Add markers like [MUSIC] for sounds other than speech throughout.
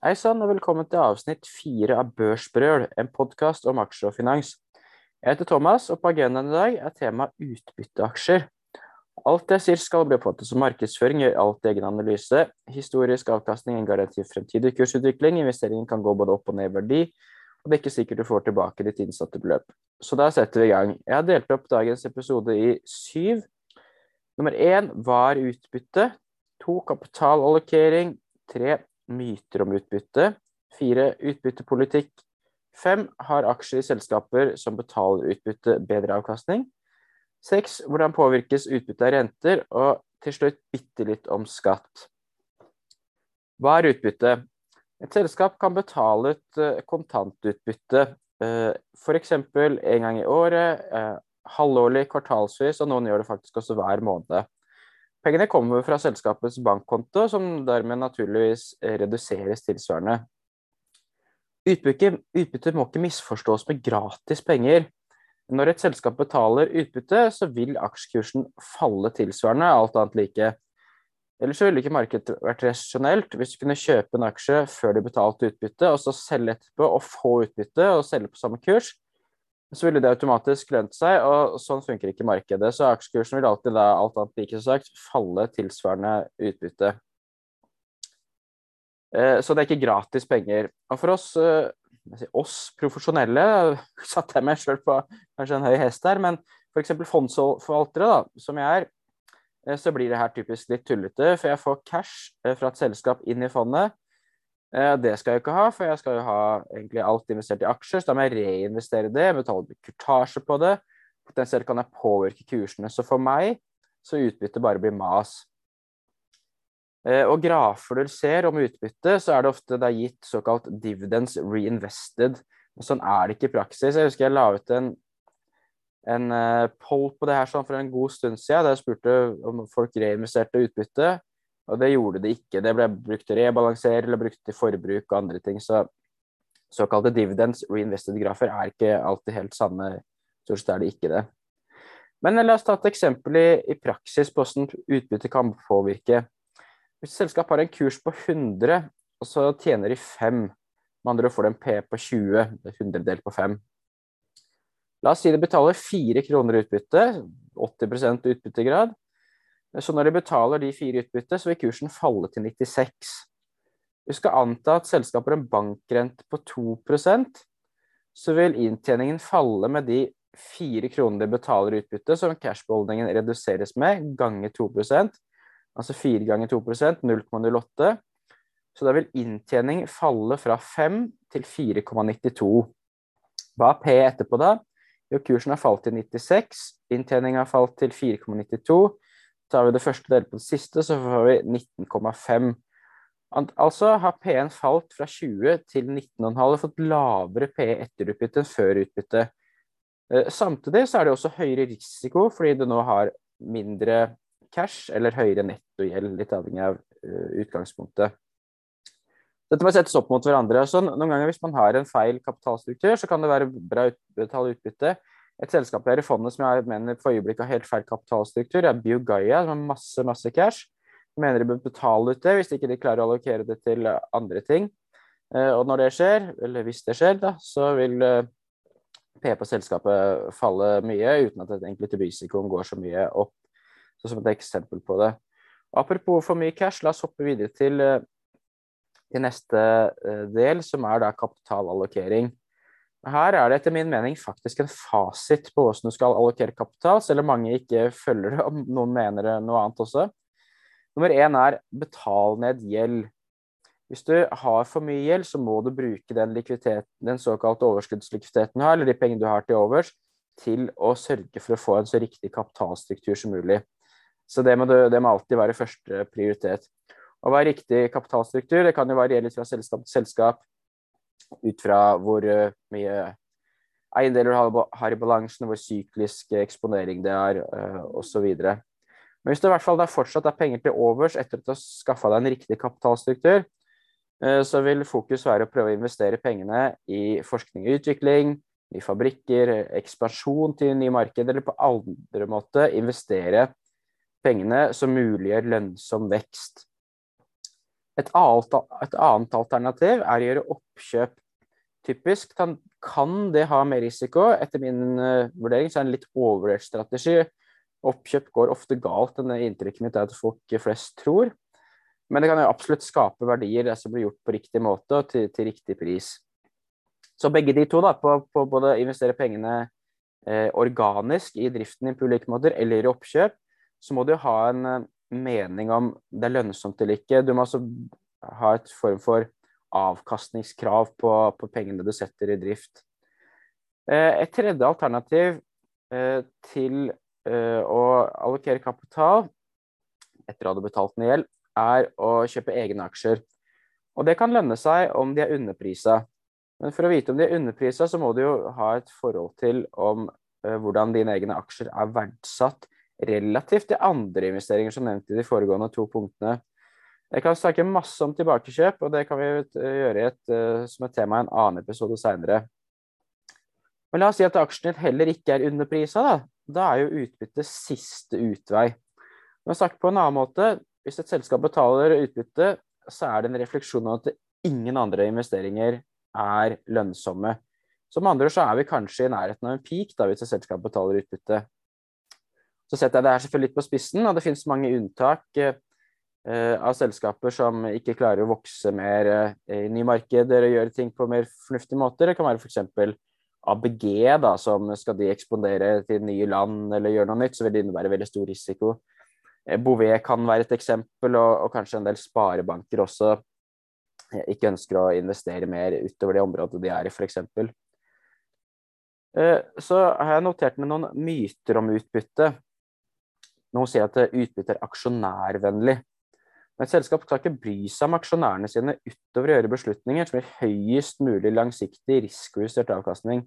Hei sann, og velkommen til avsnitt fire av Børsbrøl, en podkast om aksjer og finans. Jeg heter Thomas, og på agendaen i dag er temaet utbytteaksjer. Alt jeg sier skal bli oppfattet som markedsføring, gjør alt egen analyse. Historisk avkastning er en garanti for fremtidig kursutvikling. Investeringen kan gå både opp og ned i verdi, og det er ikke sikkert du får tilbake ditt innsatte beløp. Så da setter vi i gang. Jeg har delt opp dagens episode i syv. Nummer én var utbytte. To kapitalallokering. Tre myter om utbytte. Fire utbyttepolitikk. Fem har aksjer i selskaper som betaler utbytte bedre avkastning. Seks hvordan påvirkes utbytte av renter. Og til slutt bitte litt om skatt. Hva er utbytte? Et selskap kan betale ut uh, kontantutbytte uh, f.eks. en gang i året, uh, halvårlig, kvartalsvis, og noen gjør det faktisk også hver måned. Pengene kommer fra selskapets bankkonto, som dermed naturligvis reduseres tilsvarende. Utbytte, utbytte må ikke misforstås med gratis penger. Når et selskap betaler utbytte, så vil aksjekursen falle tilsvarende, alt annet like. Ellers ville ikke markedet vært rasjonelt hvis du kunne kjøpe en aksje før du betalte utbytte, og så selge etterpå og få utbytte og selge på samme kurs så ville det automatisk lønt seg, og sånn funker ikke markedet. Så aksjekursen vil alltid da, alt annet like sagt, falle tilsvarende utbytte. Eh, så det er ikke gratis penger. Og for oss, eh, oss profesjonelle, [LAUGHS] satte jeg meg sjøl på kanskje en høy hest her, men f.eks. fondsforvaltere, da, som jeg er, eh, så blir det her typisk litt tullete. For jeg får cash fra et selskap inn i fondet. Eh, det skal jeg ikke ha, for jeg skal jo ha egentlig alt investert i aksjer. Så da må jeg reinvestere det, betale kurtasje på det. Potensielt kan jeg påvirke kursene. Så for meg så utbytte bare blir mas. Eh, og grafer du ser om utbytte, så er det ofte det er gitt såkalt dividends reinvested. Men sånn er det ikke i praksis. Jeg husker jeg la ut en, en uh, poll på det her sånn for en god stund siden, der jeg spurte om folk reinvesterte utbytte. Og det gjorde det ikke. Det ble brukt til rebalanser eller brukt til forbruk og andre ting. Så såkalte dividends reinvested grafer er ikke alltid helt sanne. Stort sett er det ikke det. Men la oss ta et eksempel i, i praksis på hvordan utbytte kan påvirke. Hvis et selskap har en kurs på 100, og så tjener de 5, med andre ord får de en P på 20, det er 100 delt på 5. La oss si de betaler 4 kroner utbytte, 80% utbyttegrad. Så når de betaler de fire utbytte, så vil kursen falle til 96. Vi skal anta at selskapet har en bankrente på 2% så vil inntjeningen falle med de fire kronene de betaler utbytte, som cashbeholdningen reduseres med, ganger 2% Altså 4 ganger 2% 0,08. Så da vil inntjening falle fra 5 til 4,92. Hva er P etterpå da? Jo, kursen har falt til 96, inntjeningen har falt til 4,92. Tar vi det første delt på det siste, så får vi 19,5. Altså har P1 falt fra 20 til 19,5 og fått lavere P etter utbytte enn før utbytte. Eh, samtidig så er det også høyere risiko fordi du nå har mindre cash eller høyere nettogjeld, litt avhengig av uh, utgangspunktet. Dette må settes opp mot hverandre. Så noen ganger Hvis man har en feil kapitalstruktur, så kan det være bra å betale utbytte. Et selskap her i fondet som jeg mener for øyeblikket har helt feil kapitalstruktur, er Biogaia, som har masse masse cash. Jeg mener de bør betale ut det hvis ikke de klarer å allokere det til andre ting. Eh, og når det skjer, eller hvis det skjer, da, så vil eh, P på selskapet falle mye, uten at egentlig til risikoen går så mye opp. Så som et eksempel på det. Apropos for mye cash, la oss hoppe videre til, eh, til neste del, som er da kapitalallokering. Her er det etter min mening faktisk en fasit på hvordan du skal allokere kapital, selv om mange ikke følger det, og noen mener noe annet også. Nummer én er betal ned gjeld. Hvis du har for mye gjeld, så må du bruke den, den såkalte overskuddslikviditeten du har, eller de pengene du har til overs, til å sørge for å få en så riktig kapitalstruktur som mulig. Så det må, du, det må alltid være første prioritet. Hva er riktig kapitalstruktur? Det kan jo variere litt fra selskap til selskap ut fra hvor eh, mye eiendeler du har i balansen, hvor syklisk eksponering det er, uh, osv. Men hvis det i hvert fall fortsatt er penger til overs etter at du har skaffa deg en riktig kapitalstruktur, så vil fokus være å prøve å investere pengene i forskning og utvikling, i fabrikker, ekspansjon til nye markeder, eller på andre måte investere pengene som muliggjør lønnsom vekst. Et annet, et annet alternativ er å gjøre oppkjøp. Typisk kan det ha mer risiko. Etter min uh, vurdering så er det en litt overvurdert strategi. Oppkjøp går ofte galt, enn inntrykket mitt er at folk flest tror. Men det kan jo absolutt skape verdier det som blir gjort på riktig måte og til, til riktig pris. Så begge de to, da, på, på både investere pengene eh, organisk i driften på ulike måter, eller i oppkjøp, så må du ha en uh, mening om det er lønnsomt eller ikke. Du må altså ha et form for avkastningskrav på, på pengene du setter i drift. Eh, et tredje alternativ eh, til eh, å allokere kapital etter å ha betalt ned gjeld, er å kjøpe egne aksjer. Og det kan lønne seg om de er underprisa. Men for å vite om de er underprisa, så må du jo ha et forhold til om hvordan dine egne aksjer er verdsatt relativt til andre investeringer som nevnt i de foregående to punktene. Jeg kan snakke masse om tilbakekjøp, og det kan vi gjøre et, uh, som et tema i en annen episode seinere. Men la oss si at aksjen din heller ikke er underprisa. Da. da er jo utbytte siste utvei. Men sagt på en annen måte, hvis et selskap betaler utbytte, så er det en refleksjon av at ingen andre investeringer er lønnsomme. Som andre så er vi kanskje i nærheten av en peak da, hvis et selskap betaler utbytte. Så setter jeg det her selvfølgelig litt på spissen, og det finnes mange unntak eh, av selskaper som ikke klarer å vokse mer eh, i nye markeder og gjøre ting på mer fornuftige måter. Det kan være f.eks. ABG, da, som skal de ekspondere til nye land eller gjøre noe nytt, så vil det innebære veldig stor risiko. Eh, Bouvet kan være et eksempel, og, og kanskje en del sparebanker også eh, ikke ønsker å investere mer utover det området de er i, f.eks. Eh, så har jeg notert med noen myter om utbytte. Noen sier at utbytte er aksjonærvennlig. Men et selskap skal ikke bry seg om aksjonærene sine utover å gjøre beslutninger som gir høyest mulig langsiktig risikojustert avkastning.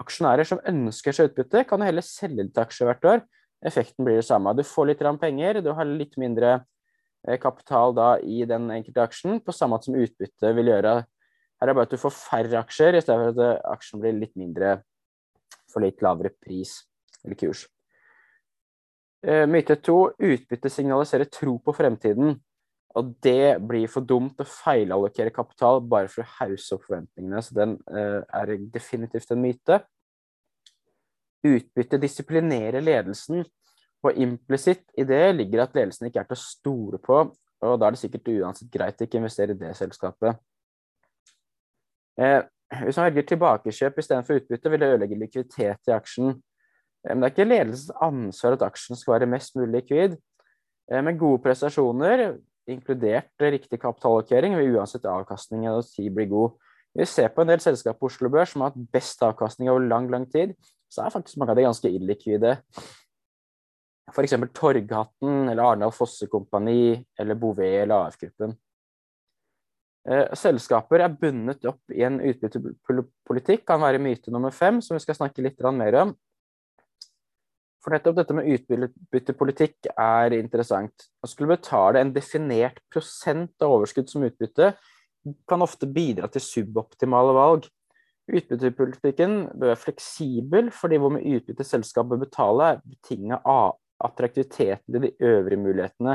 Aksjonærer som ønsker seg utbytte, kan heller selge litt aksjer hvert år. Effekten blir det samme. Du får litt penger, du har litt mindre eh, kapital da i den enkelte aksjen, på samme måte som utbytte vil gjøre. Her er det bare at du får færre aksjer, i stedet for at eh, aksjen blir litt mindre for litt lavere pris eller kurs. Eh, myte to utbytte signaliserer tro på fremtiden. Og det blir for dumt å feilallokere kapital bare for å hause opp forventningene. Så den uh, er definitivt en myte. Utbytte disiplinerer ledelsen, og implisitt i det ligger at ledelsen ikke er til å stole på, og da er det sikkert uansett greit å ikke investere i det selskapet. Eh, hvis man velger tilbakekjøp istedenfor utbytte, vil det ødelegge likviditet i aksjen. Men det er ikke ledelsens ansvar at aksjen skal være mest mulig likvid. Med gode prestasjoner, inkludert riktig kapitalallokering, vil uansett avkastning av tid bli god. Vi ser på en del selskap på Oslo Børs som har hatt best avkastning over lang, lang tid, så er faktisk mange av de ganske illikvide. F.eks. Torghatten eller Arendal Fosse Kompani eller Bouvet eller AF-gruppen. Selskaper er bundet opp i en utbyttepolitikk, kan være myte nummer fem, som vi skal snakke litt mer om. For nettopp dette med utbyttepolitikk er interessant. Å skulle betale en definert prosent av overskudd som utbytte kan ofte bidra til suboptimale valg. Utbyttepolitikken bør være fleksibel, fordi hvor mye utbytte selskapet bør betale, er betinget av attraktiviteten til de øvrige mulighetene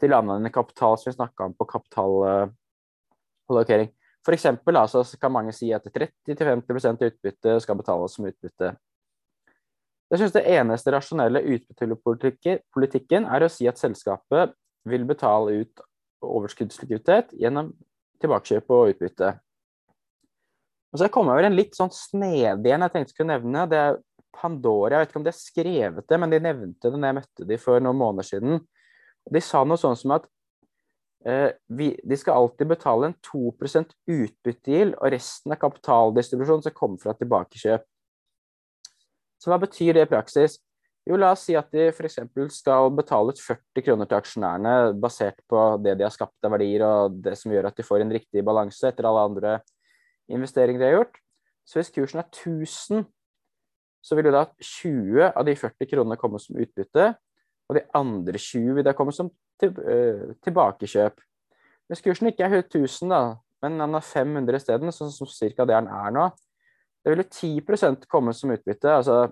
til anvendende kapital, som vi snakka om på kapitalallokering. For eksempel altså, kan mange si at 30-50% utbytte skal betales som utbytte. Jeg synes det eneste rasjonelle utbyttepolitikken er å si at selskapet vil betale ut overskuddslikviditet gjennom tilbakekjøp og utbytte. Og så kommer jeg over en litt sånn snedig en jeg tenkte skulle nevne. Det er Pandora. Jeg vet ikke om de har skrevet det, men de nevnte det når jeg møtte de for noen måneder siden. De sa noe sånn som at eh, vi, de skal alltid betale en 2% utbyttegild, og resten av kapitaldistribusjonen skal komme fra tilbakekjøp. Så hva betyr det i praksis? Jo, la oss si at de f.eks. skal betale ut 40 kroner til aksjonærene basert på det de har skapt av verdier og det som gjør at de får en riktig balanse etter alle andre investeringer de har gjort. Så hvis kursen er 1000, så vil jo da 20 av de 40 kronene komme som utbytte, og de andre 20 vil da komme som til, uh, tilbakekjøp. Hvis kursen ikke er 1000, da, men den er 500 isteden, sånn som cirka det den er nå, det vil jo 10% komme som utbytte. altså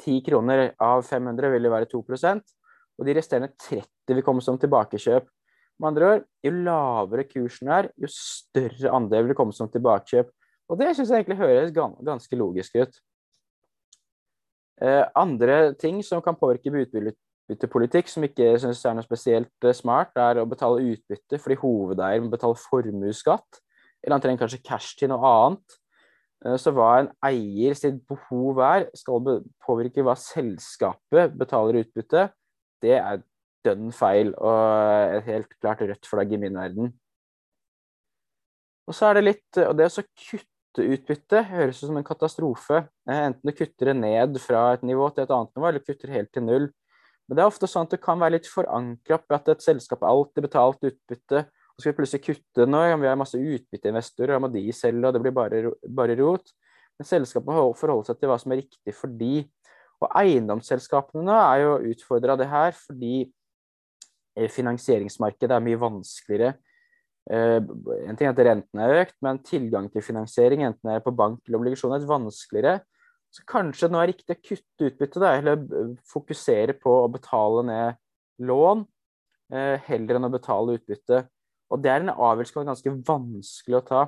10 kroner av 500 vil jo være 2% og de resterende 30 vil komme som tilbakekjøp. Med andre ord, jo lavere kursen er, jo større andel vil komme som tilbakekjøp. Og det syns jeg egentlig høres ganske logisk ut. Eh, andre ting som kan påvirke utbyttepolitikk, som ikke synes er noe spesielt eh, smart, er å betale utbytte fordi hovedeier må betale formuesskatt. Eller han trenger kanskje cash til noe annet. Eh, så hva en eier sitt behov er, skal påvirke hva selskapet betaler utbytte. Det er dønn feil og et helt klart rødt flagg i min verden. Og så er det litt Og det å kutte utbytte høres ut som en katastrofe. Eh, enten du kutter det ned fra et nivå til et annet nivå, eller kutter helt til null. Men det er ofte sånn at det kan være litt forankra på at et selskap alltid betalt utbytte, og skal vi plutselig kutte nå, vi har masse utbytteinvestorer, da må de selge, og det blir bare, bare rot. Men selskapet må forholde seg til hva som er riktig for de. Og eiendomsselskapene nå er jo utfordra det her, fordi eh, finansieringsmarkedet er mye vanskeligere Eh, en ting er at rentene er økt, men tilgang til finansiering, enten det er på bank eller obligasjon, er vanskeligere. Så kanskje nå er riktig å kutte utbytte, da, eller fokusere på å betale ned lån eh, heller enn å betale utbytte. Og det er en avgjørelse som er ganske vanskelig å ta.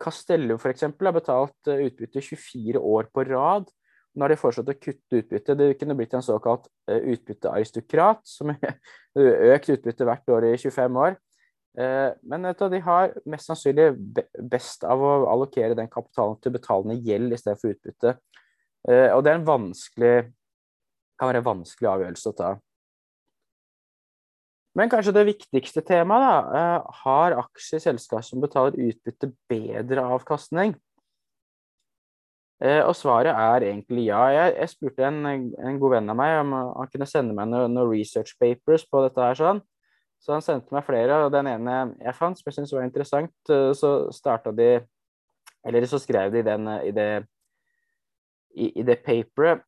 Castello f.eks. har betalt eh, utbytte 24 år på rad. Nå har de foreslått å kutte utbytte. Det kunne blitt en såkalt utbyttearistokrat, som har [LAUGHS] økt utbytte hvert år i 25 år. Men men de har mest sannsynlig best av å allokere den kapitalen til betalende gjeld i stedet for utbytte. Eh, og det er en vanskelig kan være en vanskelig avgjørelse å ta. Men kanskje det viktigste temaet, da. Eh, har aksjer i selskap som betaler utbytte, bedre avkastning? Og svaret er egentlig ja. Jeg, spurte en, en, god venn av meg om han kunne sende meg noen noe research papers på dette her. sånn. Så han sendte meg flere, og den ene jeg fant som jeg syntes var interessant, eh, så starta de Eller så skrev de den eh, i det, i, i det paperet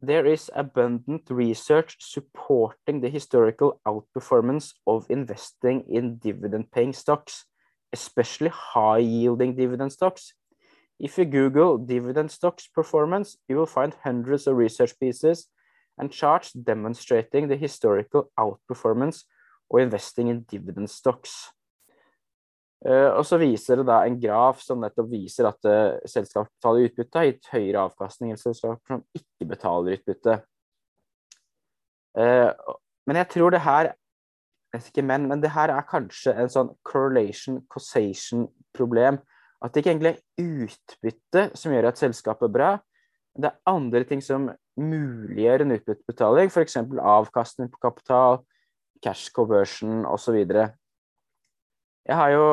There is abundant research supporting the historical outperformance of investing in dividend-paying stocks, especially high-yielding dividend stocks. If you Google dividend stocks performance, you will find hundreds of research pieces and charts demonstrating the historical outperformance of investing in dividend stocks. Uh, og så viser det da en graf som nettopp viser at uh, selskap betaler utbytte, har gitt høyere avkastning enn selskap som ikke betaler utbytte. Uh, men jeg tror det her jeg ikke men, men det her er kanskje en sånn correlation causation-problem. At det ikke egentlig er utbytte som gjør at selskapet er bra. Det er andre ting som muliggjør en utbyttebetaling, f.eks. avkastning på kapital, cash conversion osv. Jeg har jo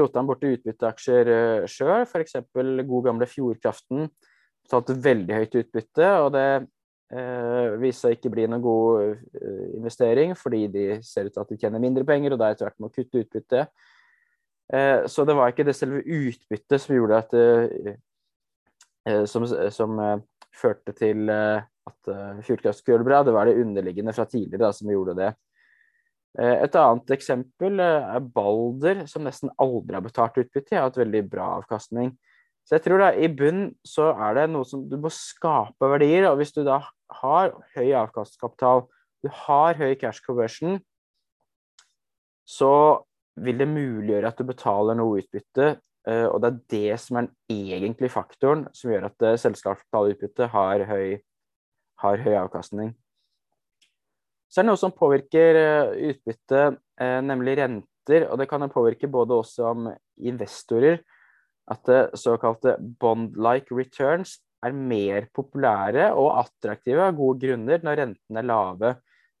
rota bort til utbytteaksjer uh, sjøl, f.eks. god gamle Fjordkraften. Betalte veldig høyt utbytte, og det eh, viste seg ikke bli noen god uh, investering, fordi de ser ut til at de tjener mindre penger, og da er etter hvert må kutte utbytte. Eh, så det var ikke det selve utbyttet som gjorde at som, som førte til at Fjordkraft skulle gjøre det bra, det var det underliggende fra tidligere da, som gjorde det. Eh, et annet eksempel eh, er Balder, som nesten aldri har betalt utbytte. Jeg har hatt veldig bra avkastning. Så jeg tror da i bunn så er det noe som du må skape verdier. Og hvis du da har høy avkastkapital, du har høy cash conversion, så vil det muliggjøre at du betaler noe utbytte. Eh, og det er det som er den egentlige faktoren som gjør at selskapsutbytte har høy, har høy avkastning. Så er det noe som påvirker eh, utbytte, eh, nemlig renter. Og det kan påvirke både oss som investorer. At såkalte bond-like returns er mer populære og attraktive av gode grunner når rentene er lave.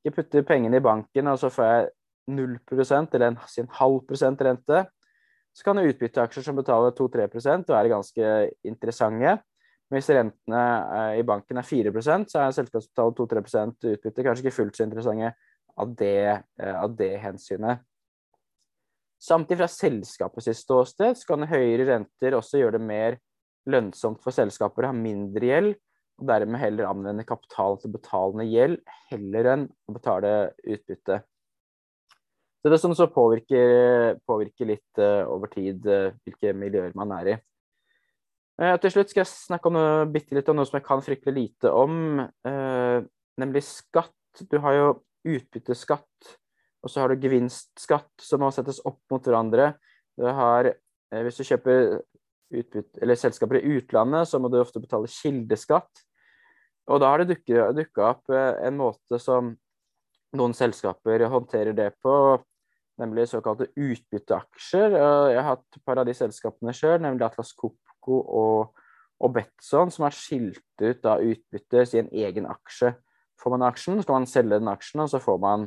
Jeg putter pengene i banken, og så får jeg 0 eller en, en halv prosent rente. Så kan utbytteaksjer som betaler 2-3% være ganske interessante. Hvis rentene eh, i banken er 4% så er selskapsbetalt 2-3% utbytte kanskje ikke fullt så interessante av det, eh, av det hensynet. Samtidig fra selskapets ståsted så kan høyere renter også gjøre det mer lønnsomt for selskaper å ha mindre gjeld, og dermed heller anvende kapital til betalende gjeld heller enn å betale utbytte. Så det er sånn som påvirker, påvirker litt uh, over tid hvilke miljøer man er i. Eh, til slutt skal jeg snakke om noe, bitte litt om noe som jeg kan fryktelig lite om, eh, nemlig skatt. Du har jo utbytteskatt Og så har du gevinstskatt som må settes opp mot hverandre. Du har, eh, hvis du kjøper utbytte, eller selskaper i utlandet, så må du ofte betale kildeskatt. Og da har det dukka opp en måte som noen selskaper håndterer det på, nemlig såkalte utbytteaksjer. Jeg har hatt et par av de selskapene sjøl, nemlig Atlas Copco og, og Betson, som har skilt ut da utbytte i en egen aksje. Får man aksjen, skal man selge den aksjen, og så får man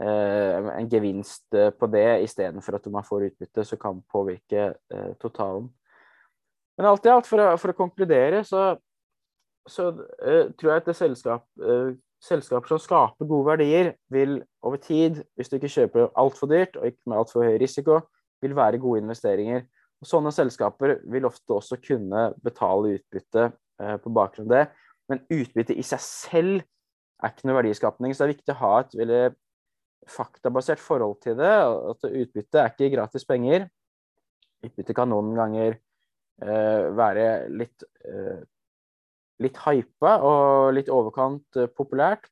eh, en gevinst eh, på det istedenfor at man får utbytte som kan påvirke eh, totalen. Men alt i alt, for å, for å konkludere, så, så eh, tror jeg at det selskap, uh, selskaper som skaper gode verdier, vil over tid, hvis du ikke kjøper altfor dyrt og ikke med altfor høy risiko, vil være gode investeringer. Sånne selskaper vil ofte også kunne betale utbytte uh, på bakgrunn av det. Men utbytte i seg selv er ikke noe verdiskapning, så det er viktig å ha et veldig faktabasert forhold til det. At utbytte er ikke gratis penger. Utbytte kan noen ganger uh, være litt, uh, litt hypa og litt overkant uh, populært.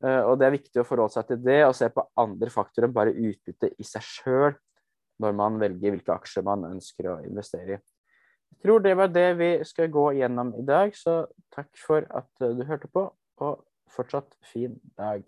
og det er viktig å forholde seg til det og se på andre faktorer enn bare utbytte i seg sjøl når man velger hvilke aksjer man ønsker å investere i. Jeg tror det var det vi skal gå gjennom i dag, så takk for at du hørte på, og fortsatt fin dag.